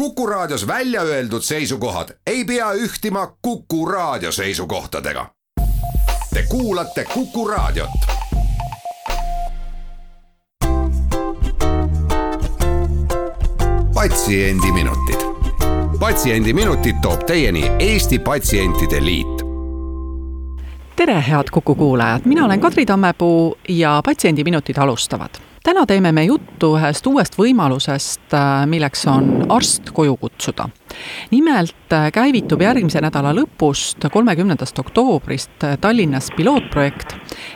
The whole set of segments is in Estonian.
Kuku Raadios välja öeldud seisukohad ei pea ühtima Kuku Raadio seisukohtadega. Te kuulate Kuku Raadiot. patsiendiminutid, Patsiendiminutid toob teieni Eesti Patsientide Liit tere, head Kuku kuulajad, mina olen Kadri Tammepuu ja Patsiendiminutid alustavad täna teeme me juttu ühest uuest võimalusest, äh, milleks on arst koju kutsuda. nimelt äh, käivitub järgmise nädala lõpust, kolmekümnendast oktoobrist äh, Tallinnas pilootprojekt,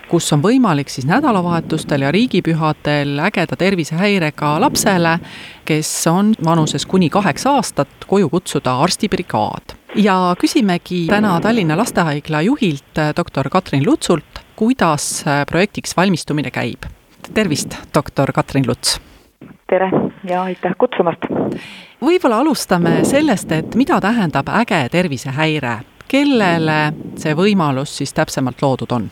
kus on võimalik siis nädalavahetustel ja riigipühadel ägeda tervisehäirega lapsele, kes on vanuses kuni kaheksa aastat, koju kutsuda arstibrigaad ja küsimegi täna Tallinna Lastehaigla juhilt, doktor Katrin Lutsult, kuidas projektiks valmistumine käib tervist, doktor Katrin Luts! tere ja aitäh kutsumast! võib-olla alustame sellest, et mida tähendab äge tervisehäire, kellele see võimalus siis täpsemalt loodud on?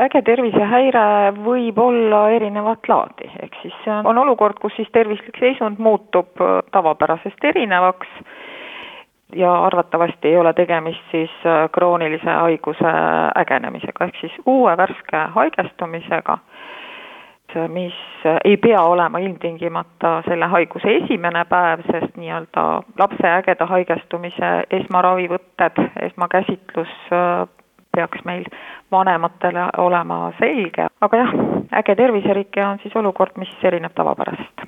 äge tervisehäire võib olla erinevat laadi, ehk siis on olukord, kus siis tervislik seisund muutub tavapärasest erinevaks ja arvatavasti ei ole tegemist siis kroonilise haiguse ägenemisega, ehk siis uue värske haigestumisega mis ei pea olema ilmtingimata selle haiguse esimene päev, sest nii-öelda lapse ägeda haigestumise esmaravivõtted, esmakäsitlus äh, peaks meil vanematele olema selge, aga jah, äge terviserike on siis olukord, mis erineb tavapärasest.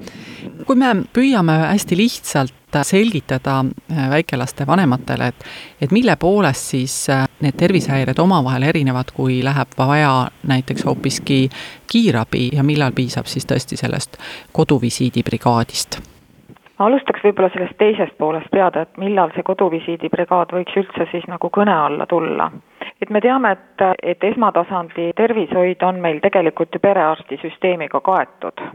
kui me püüame hästi lihtsalt selgitada äh, väikelaste vanematele, et et mille poolest siis äh, need tervisehäired omavahel erinevad, kui läheb vaja näiteks hoopiski kiirabi ja millal piisab siis tõesti sellest koduvisiidibrigaadist? Ma alustaks võib-olla sellest teisest poolest teada, et millal see koduvisiidibrigaad võiks üldse siis nagu kõne alla tulla. Et me teame, et, et esmatasandi tervishoid on meil tegelikult ju perearstisüsteemiga kaetud.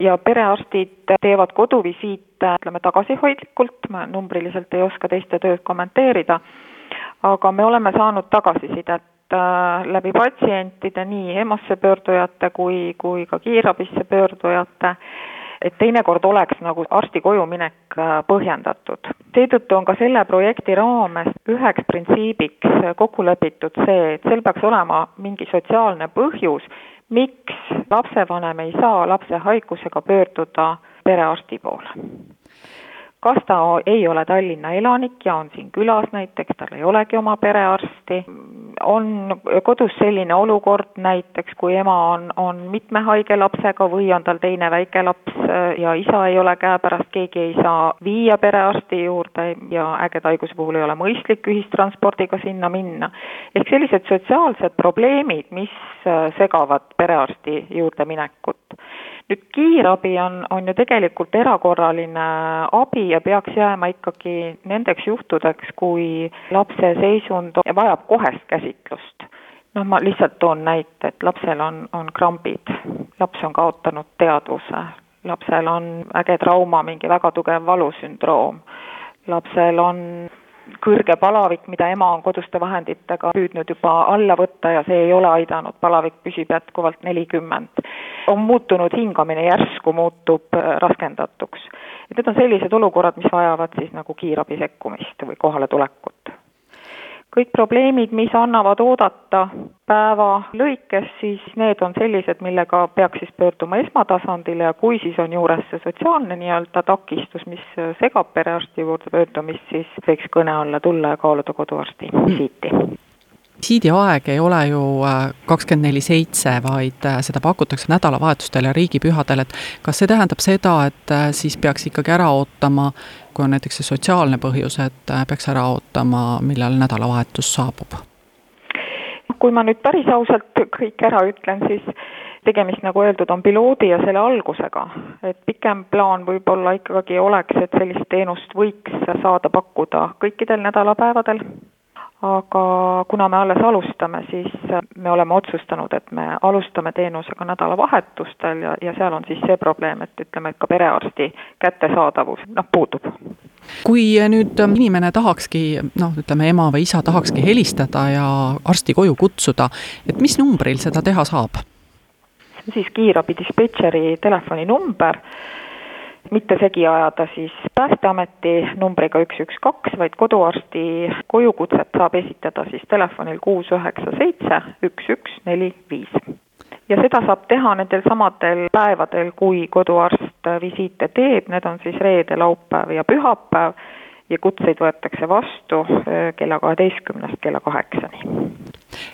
ja perearstid teevad koduvisiite, ütleme tagasihoidlikult, ma numbriliselt ei oska teiste tööd kommenteerida, aga me oleme saanud tagasisidet äh, läbi patsientide, nii EMO-sse pöördujate kui, kui ka kiirabisse pöördujate, et teinekord oleks nagu arsti koju minek äh, põhjendatud. seetõttu on ka selle projekti raames üheks printsiibiks kokku lepitud see, et seal peaks olema mingi sotsiaalne põhjus, miks lapsevanem ei saa lapse haigusega pöörduda perearsti poole kas ta ei ole Tallinna elanik ja on siin külas näiteks, tal ei olegi oma perearsti, on kodus selline olukord näiteks, kui ema on, on mitme haige lapsega või on tal teine väike laps ja isa ei ole käepärast, keegi ei saa viia perearsti juurde ja ägeda haiguse puhul ei ole mõistlik ühistranspordiga sinna minna. ehk sellised sotsiaalsed probleemid, mis segavad perearsti juurde minekut nüüd kiirabi on, on ju tegelikult erakorraline abi ja peaks jääma ikkagi nendeks juhtudeks, kui lapse seisund vajab kohest käsitlust. noh, ma lihtsalt toon näite, et lapsel on, on krambid, laps on kaotanud teadvuse, lapsel on äge trauma, mingi väga tugev valusündroom, lapsel on kõrge palavik, mida ema on koduste vahenditega püüdnud juba alla võtta ja see ei ole aidanud, palavik püsib jätkuvalt nelikümmend. On muutunud hingamine, järsku muutub äh, raskendatuks. et need on sellised olukorrad, mis vajavad siis nagu kiirabi sekkumist või kohaletulekut kõik probleemid, mis annavad oodata päeva lõikes, siis need on sellised, millega peaks siis pöörduma esmatasandile ja kui siis on juures see sotsiaalne nii-öelda takistus, mis segab perearsti juurde pöördumist, siis võiks kõne alla tulla ja kaaluda koduarsti visiiti visiidiaeg ei ole ju äh, kakskümmend neli seitse, vaid äh, seda pakutakse nädalavahetustel ja riigipühadel, et kas see tähendab seda, et äh, siis peaks ikkagi ära ootama, kui on näiteks see sotsiaalne põhjus, et peaks ära ootama, millal nädalavahetus saabub? kui ma nüüd päris ausalt kõik ära ütlen, siis tegemist, nagu öeldud, on piloodi ja selle algusega. et pikem plaan võib-olla ikkagi oleks, et sellist teenust võiks saada pakkuda kõikidel nädalapäevadel aga kuna me alles alustame, siis me oleme otsustanud, et me alustame teenusega nädalavahetustel ja, ja seal on siis see probleem, et ütleme, et ka perearsti kättesaadavus, noh, puudub. kui nüüd inimene tahakski, noh, ütleme ema või isa tahakski helistada ja arsti koju kutsuda, et mis numbril seda teha saab? see on siis kiirabi dispetšeri telefoninumber mitte segi ajada siis Päästeameti numbriga üks, üks, kaks, vaid koduarsti kojukutset saab esitada siis telefonil kuus üheksa seitse üks, üks, neli, viis. Ja seda saab teha nendel samadel päevadel, kui koduarst visiite teeb, need on siis reede, laupäev ja pühapäev ja kutseid võetakse vastu kella kaheteistkümnest kella kaheksani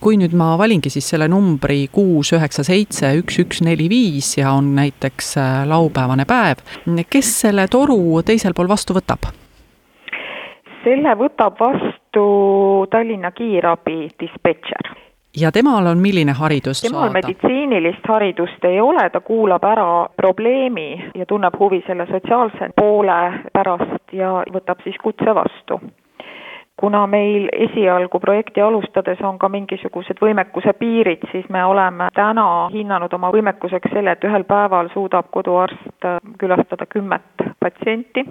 kui nüüd ma valingi siis selle numbri kuus üheksa seitse üks üks neli viis ja on näiteks äh, laupäevane päev, kes selle toru teisel pool vastu võtab? selle võtab vastu Tallinna kiirabi dispetšer ja temal on milline haridus temal saada? meditsiinilist haridust ei ole, ta kuulab ära probleemi ja tunneb huvi selle sotsiaalse poole pärast ja võtab siis kutse vastu kuna meil esialgu projekti alustades on ka mingisugused võimekuse piirid, siis me oleme täna hinnanud oma võimekuseks selle, et ühel päeval suudab koduarst külastada kümmet patsienti,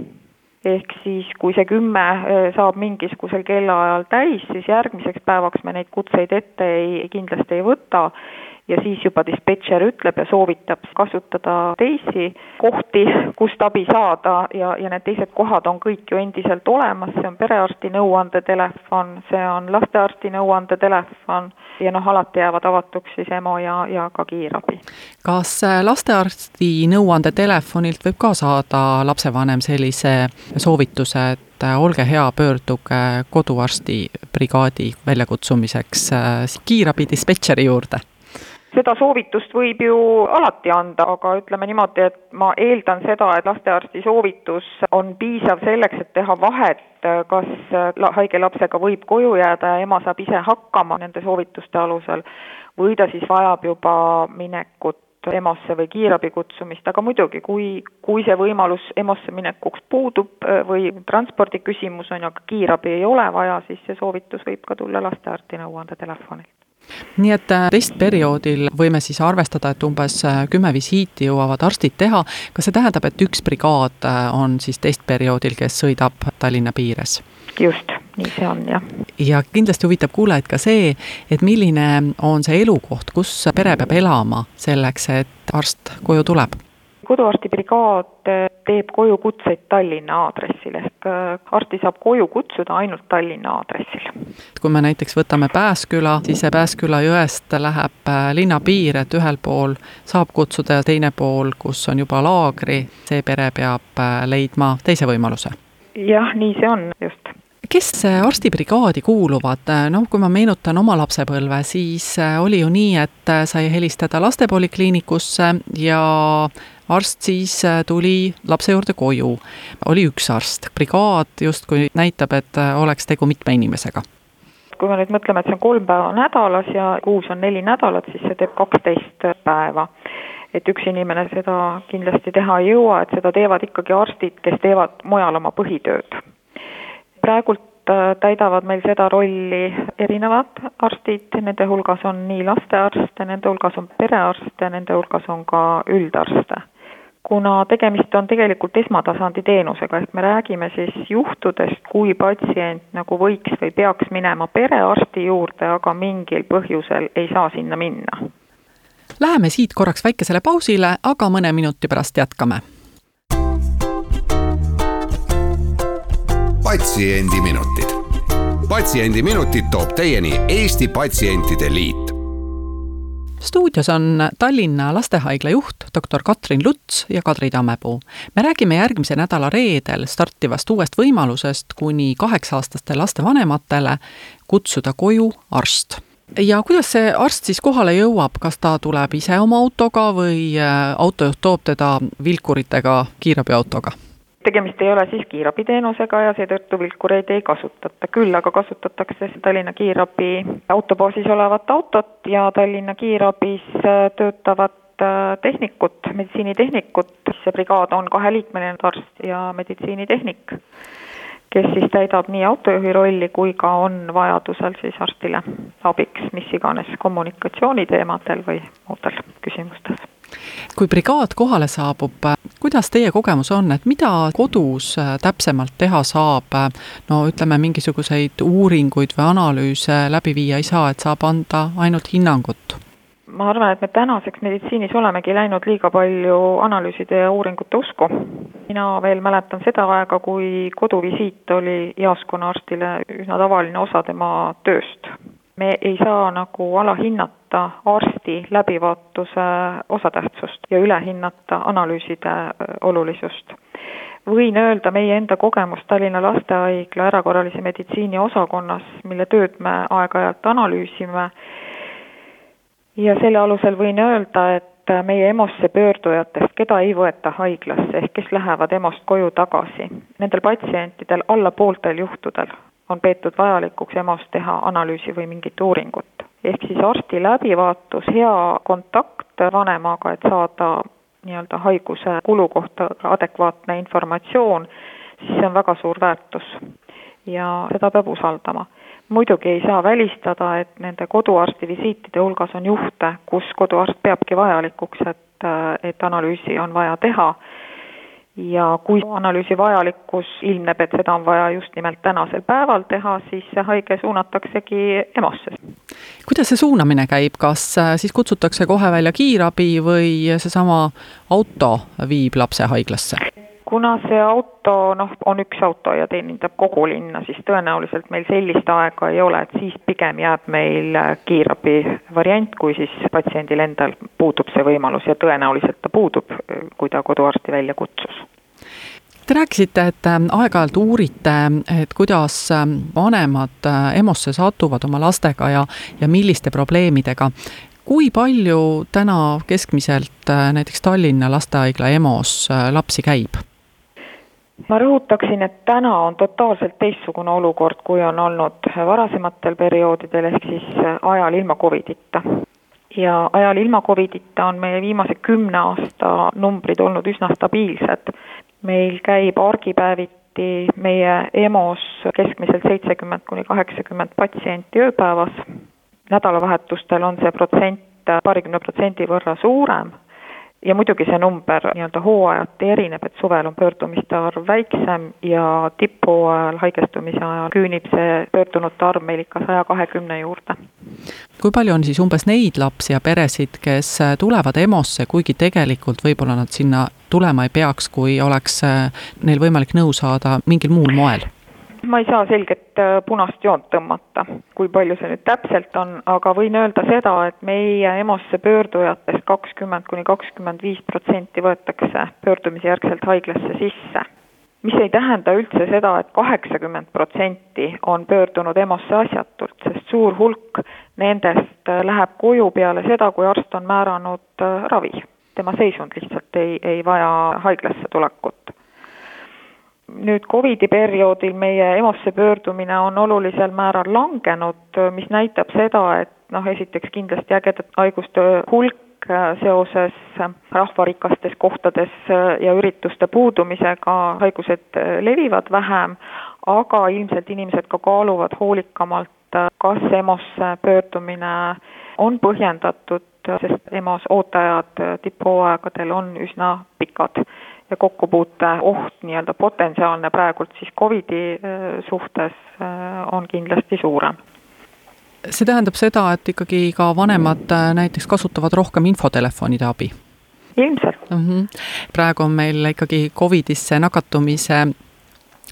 ehk siis kui see kümme eh, saab mingisugusel kellaajal täis, siis järgmiseks päevaks me neid kutseid ette ei, kindlasti ei võta ja siis juba dispetšer ütleb ja soovitab kasutada teisi kohti, kust abi saada ja, ja need teised kohad on kõik ju endiselt olemas, see on perearsti nõuandetelefon, see on lastearsti nõuandetelefon ja noh, alati jäävad avatuks siis EMO ja, ja ka kiirabi. kas äh, lastearsti nõuandetelefonilt võib ka saada lapsevanem sellise soovituse, et äh, olge hea, pöörduge koduarsti brigaadi väljakutsumiseks äh, kiirabi dispetšeri juurde? Seda soovitust võib ju alati anda, aga ütleme niimoodi, et ma eeldan seda, et lastearsti soovitus on piisav selleks, et teha vahet, kas haige lapsega võib koju jääda ja ema saab ise hakkama nende soovituste alusel või ta siis vajab juba minekut EMO-sse või kiirabi kutsumist, aga muidugi, kui, kui see võimalus EMO-sse minekuks puudub või transpordi küsimus on, aga kiirabi ei ole vaja, siis see soovitus võib ka tulla lastearsti nõuandetelefonilt nii et äh, testperioodil võime siis arvestada, et umbes äh, kümme visiiti jõuavad arstid teha. kas see tähendab, et üks brigaad äh, on siis testperioodil, kes sõidab Tallinna piires? just, nii see on jah. ja kindlasti huvitab kuulajaid ka see, et milline on see elukoht, kus pere peab elama selleks, et arst koju tuleb koduarstibrigaad teeb kojukutseid Tallinna aadressil ehk äh, arsti saab koju kutsuda ainult Tallinna aadressil. kui me näiteks võtame Pääsküla, siis see Pääsküla jõest läheb äh, linna piir, et ühel pool saab kutsuda ja teine pool, kus on juba laagri, see pere peab leidma teise võimaluse. jah, nii see on, just kes arstibrigaadi kuuluvad, noh, kui ma meenutan oma lapsepõlve, siis oli ju nii, et sai helistada lastepolikliinikusse ja arst siis äh, tuli lapse juurde koju. oli üks arst, brigaad justkui näitab, et äh, oleks tegu mitme inimesega kui me nüüd mõtleme, et see on kolm päeva nädalas ja kuus on neli nädalat, siis see teeb kaksteist päeva. et üks inimene seda kindlasti teha ei jõua, et seda teevad ikkagi arstid, kes teevad mujal oma põhitööd. Praegult äh, täidavad meil seda rolli erinevad arstid, nende hulgas on nii lastearste, nende hulgas on perearste, nende hulgas on ka üldarste kuna tegemist on tegelikult esmatasandi teenusega, ehk me räägime siis juhtudest, kui patsient nagu võiks või peaks minema perearsti juurde, aga mingil põhjusel ei saa sinna minna. Läheme siit korraks väikesele pausile, aga mõne minuti pärast jätkame. Patsiendiminutid. patsiendiminutid toob teieni Eesti Patsientide Liit stuudios on Tallinna Lastehaigla juht doktor Katrin Luts ja Kadri Tammepuu. me räägime järgmise nädala reedel startivast uuest võimalusest kuni kaheksa-aastaste laste vanematele kutsuda koju arst ja kuidas see arst siis kohale jõuab, kas ta tuleb ise oma autoga või äh, autojuht toob teda vilkuritega kiirabiautoga? Tegemist ei ole siis kiirabiteenusega ja seetõttu vilkureid ei kasutata, küll aga kasutatakse Tallinna kiirabi autobaasis olevat autot ja Tallinna kiirabis äh, töötavat äh, tehnikut, meditsiinitehnikut, see brigaad on kaheliikmeline arst ja meditsiinitehnik, kes siis täidab nii autojuhi rolli kui ka on vajadusel siis arstile abiks mis iganes kommunikatsiooniteemadel või muudel küsimustel kui brigaad kohale saabub, kuidas teie kogemus on, et mida kodus äh, täpsemalt teha saab? no ütleme, mingisuguseid uuringuid või analüüse läbi viia ei saa, et saab anda ainult hinnangut? ma arvan, et me tänaseks meditsiinis olemegi läinud liiga palju analüüside ja uuringute usku. mina veel mäletan seda aega, kui koduvisiit oli jaoskonnaarstile üsna tavaline osa tema tööst. me ei saa nagu alahinnata arsti läbivaatuse osatähtsust ja ülehinnata analüüside olulisust võin öelda meie enda kogemust Tallinna Lastehaigla erakorralise meditsiini osakonnas, mille tööd me aeg-ajalt analüüsime, ja selle alusel võin öelda, et meie EMO-sse pöördujatest, keda ei võeta haiglasse ehk kes lähevad EMO-st koju tagasi, nendel patsientidel alla pooltel juhtudel on peetud vajalikuks EMO-s teha analüüsi või mingit uuringut. Ehk siis arsti läbivaatus, hea kontakt vanemaga, et saada nii-öelda haiguse kulu kohta adekvaatne informatsioon, siis see on väga suur väärtus ja seda peab usaldama. muidugi ei saa välistada, et nende koduarsti visiitide hulgas on juhte, kus koduarst peabki vajalikuks, et, et analüüsi on vaja teha ja kui analüüsi vajalikkus ilmneb, et seda on vaja just nimelt tänasel päeval teha, siis see haige suunataksegi EMO-sse. kuidas see suunamine käib, kas äh, siis kutsutakse kohe välja kiirabi või seesama auto viib lapse haiglasse? Kuna see auto noh, on üks auto ja teenindab kogu linna, siis tõenäoliselt meil sellist aega ei ole, et siis pigem jääb meil kiirabi variant, kui siis patsiendil endal puudub see võimalus ja tõenäoliselt ta puudub, kui ta koduarsti välja kutsus Te rääkisite, et äh, aeg-ajalt uurite, et kuidas äh, vanemad äh, EMO-sse satuvad oma lastega ja, ja milliste probleemidega. kui palju täna keskmiselt näiteks Tallinna Lastehaigla EMO-s lapsi käib? Ma rõhutaksin, et täna on totaalselt teistsugune olukord, kui on olnud varasematel perioodidel, ehk siis ajal ilma Covidita. ja ajal ilma Covidita on meie viimase kümne aasta numbrid olnud üsna stabiilsed. meil käib argipäeviti meie EMO-s keskmiselt seitsekümmend kuni kaheksakümmend patsienti ööpäevas, nädalavahetustel on see protsent paarikümne protsendi võrra suurem ja muidugi see number nii-öelda hooajati erineb, et suvel on pöördumiste arv väiksem ja tipphooajal haigestumise ajal küünib see pöördunute arv meil ikka saja kahekümne juurde. kui palju on siis umbes neid lapsi ja peresid, kes tulevad EMO-sse, kuigi tegelikult võib-olla nad sinna tulema ei peaks, kui oleks neil võimalik nõu saada mingil muul moel? Ma ei saa selget äh, punast joont tõmmata, kui palju see nüüd täpselt on, aga võin öelda seda, et meie EMO-sse pöördujatest kakskümmend kuni kakskümmend viis protsenti võetakse pöördumise järgselt haiglasse sisse. mis ei tähenda üldse seda et, et kaheksakümmend protsenti on pöördunud EMO-sse asjatult, sest suur hulk nendest äh, läheb koju peale seda, kui arst on määranud äh, ravi. tema seisund lihtsalt ei, ei vaja haiglasse tulekut nüüd Covidi perioodil meie EMO-sse pöördumine on olulisel määral langenud, mis näitab seda, et noh, esiteks kindlasti ägedate haiguste hulk seoses rahvarikastes kohtades ja ürituste puudumisega haigused levivad vähem, aga ilmselt inimesed ka kaaluvad hoolikamalt, kas EMO-sse pöördumine on põhjendatud, sest EMO-s ooteajad tipphooaegadel on üsna pikad ja kokkupuute oht nii-öelda potentsiaalne praegult siis Covidi äh, suhtes äh, on kindlasti suurem see tähendab seda, et ikkagi ka vanemad äh, näiteks kasutavad rohkem infotelefonide abi? ilmselt mm. -hmm. praegu on meil ikkagi Covidisse nakatumise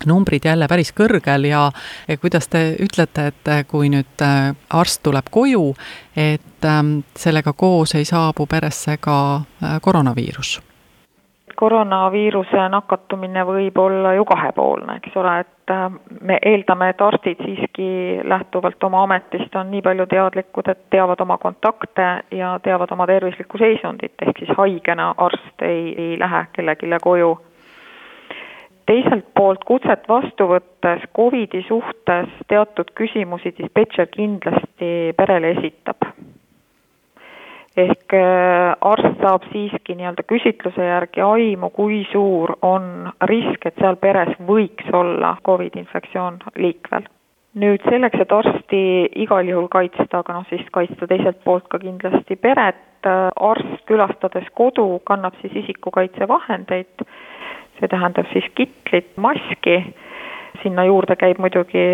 numbrid jälle päris kõrgel ja, ja kuidas te ütlete, et kui nüüd arst tuleb koju, et ähm, sellega koos ei saabu peresse ka koroonaviirus koroonaviiruse nakatumine võib olla ju kahepoolne, eks ole, et äh, me eeldame, et arstid siiski lähtuvalt oma ametist on nii palju teadlikud, et teavad oma kontakte ja teavad oma tervislikku seisundit, ehk siis haigena arst ei, ei lähe kellelegi koju. teiselt poolt kutset vastu võttes Covidi suhtes teatud küsimusi dispetšer kindlasti perele esitab ehk äh, arst saab siiski nii-öelda küsitluse järgi aimu, kui suur on risk, et seal peres võiks olla Covid infektsioon liikvel. nüüd selleks, et arsti igal juhul kaitsta, aga noh, siis kaitsta teiselt poolt ka kindlasti peret, äh, arst külastades kodu kannab siis isikukaitsevahendeid, see tähendab siis kitlit, maski, sinna juurde käib muidugi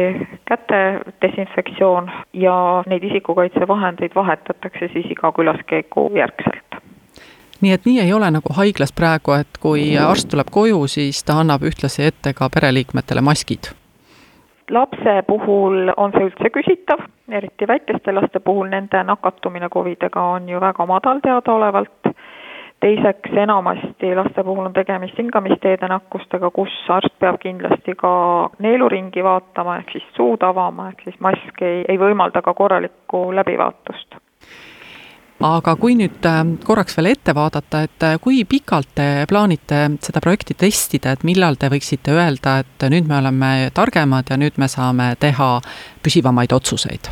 käte desinfektsioon ja neid isikukaitsevahendeid vahetatakse siis iga külaskäigu järgselt. Nii et nii ei ole nagu haiglas praegu, et kui arst tuleb koju, siis ta annab ühtlasi ette ka pereliikmetele maskid? lapse puhul on see üldse küsitav, eriti väikeste laste puhul, nende nakatumine Covidiga on ju väga madal teadaolevalt teiseks, enamasti laste puhul on tegemist hingamisteede nakkustega, kus arst peab kindlasti ka neeluringi vaatama, ehk siis suud avama, ehk siis mask ei, ei võimalda ka korralikku läbivaatust aga kui nüüd äh, korraks veel ette vaadata, et äh, kui pikalt te plaanite seda projekti testida, et millal te võiksite öelda, et nüüd me oleme targemad ja nüüd me saame teha püsivamaid otsuseid?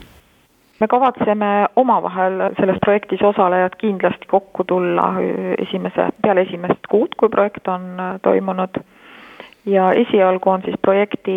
Me kavatseme omavahel selles projektis osalejad kindlasti kokku tulla esimese, peale esimest kuud, kui projekt on äh, toimunud. Ja esialgu on siis projekti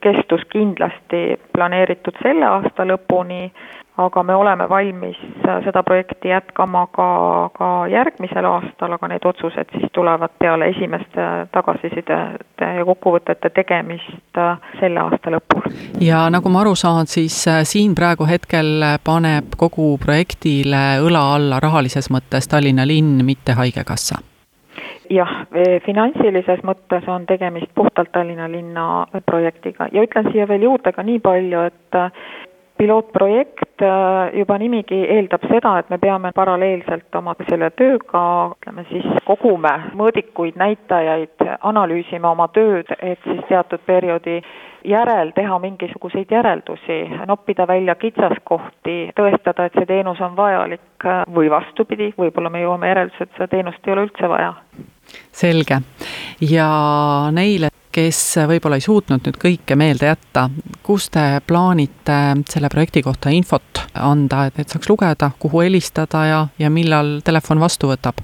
kestus kindlasti planeeritud selle aasta lõpuni, aga me oleme valmis seda projekti jätkama ka, ka järgmisel aastal, aga need otsused siis tulevad peale esimeste tagasisidete ja kokkuvõtete tegemist selle aasta lõpul. ja nagu ma aru saan, siis äh, siin praegu hetkel paneb kogu projektile õla alla rahalises mõttes Tallinna linn, mitte Haigekassa jah, finantsilises mõttes on tegemist puhtalt Tallinna linna projektiga ja ütlen siia veel juurde ka nii palju, et pilootprojekt äh, juba nimigi eeldab seda, et me peame paralleelselt oma selle tööga, ütleme siis, kogume mõõdikuid, näitajaid, analüüsime oma tööd, et siis teatud perioodi järel teha mingisuguseid järeldusi, noppida välja kitsaskohti, tõestada, et see teenus on vajalik või vastupidi, võib-olla me jõuame järeldusele, et seda teenust ei ole üldse vaja. selge. ja neile kes võib-olla ei suutnud nüüd kõike meelde jätta, kus te plaanite selle projekti kohta infot anda, et, et saaks lugeda, kuhu helistada ja, ja millal telefon vastu võtab?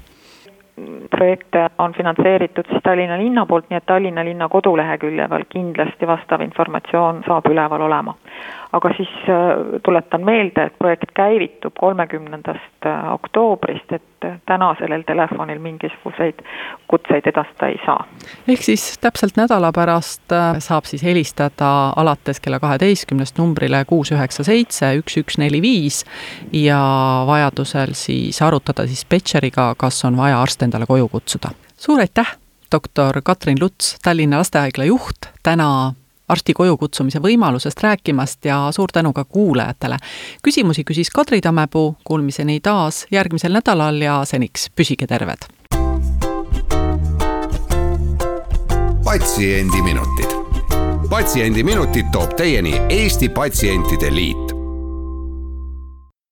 projekte on finantseeritud siis Tallinna linna poolt, nii et Tallinna linna koduleheküljel kindlasti vastav informatsioon saab üleval olema aga siis äh, tuletan meelde, et projekt käivitub kolmekümnendast äh, oktoobrist, et äh, täna sellel telefonil mingisuguseid kutseid edastada ei saa. ehk siis täpselt nädala pärast saab siis helistada alates kella kaheteistkümnest numbrile kuus üheksa seitse üks üks neli viis ja vajadusel siis arutada siis Petšeriga, kas on vaja arst endale koju kutsuda. suur aitäh, doktor Katrin Luts, Tallinna Lastehaigla juht, täna arsti koju kutsumise võimalusest rääkimast ja suur tänu ka kuulajatele. küsimusi küsis Kadri Tammepuu, kuulmiseni taas järgmisel nädalal ja seniks püsige terved. patsiendiminutid. patsiendiminutid toob teieni Eesti Patsientide Liit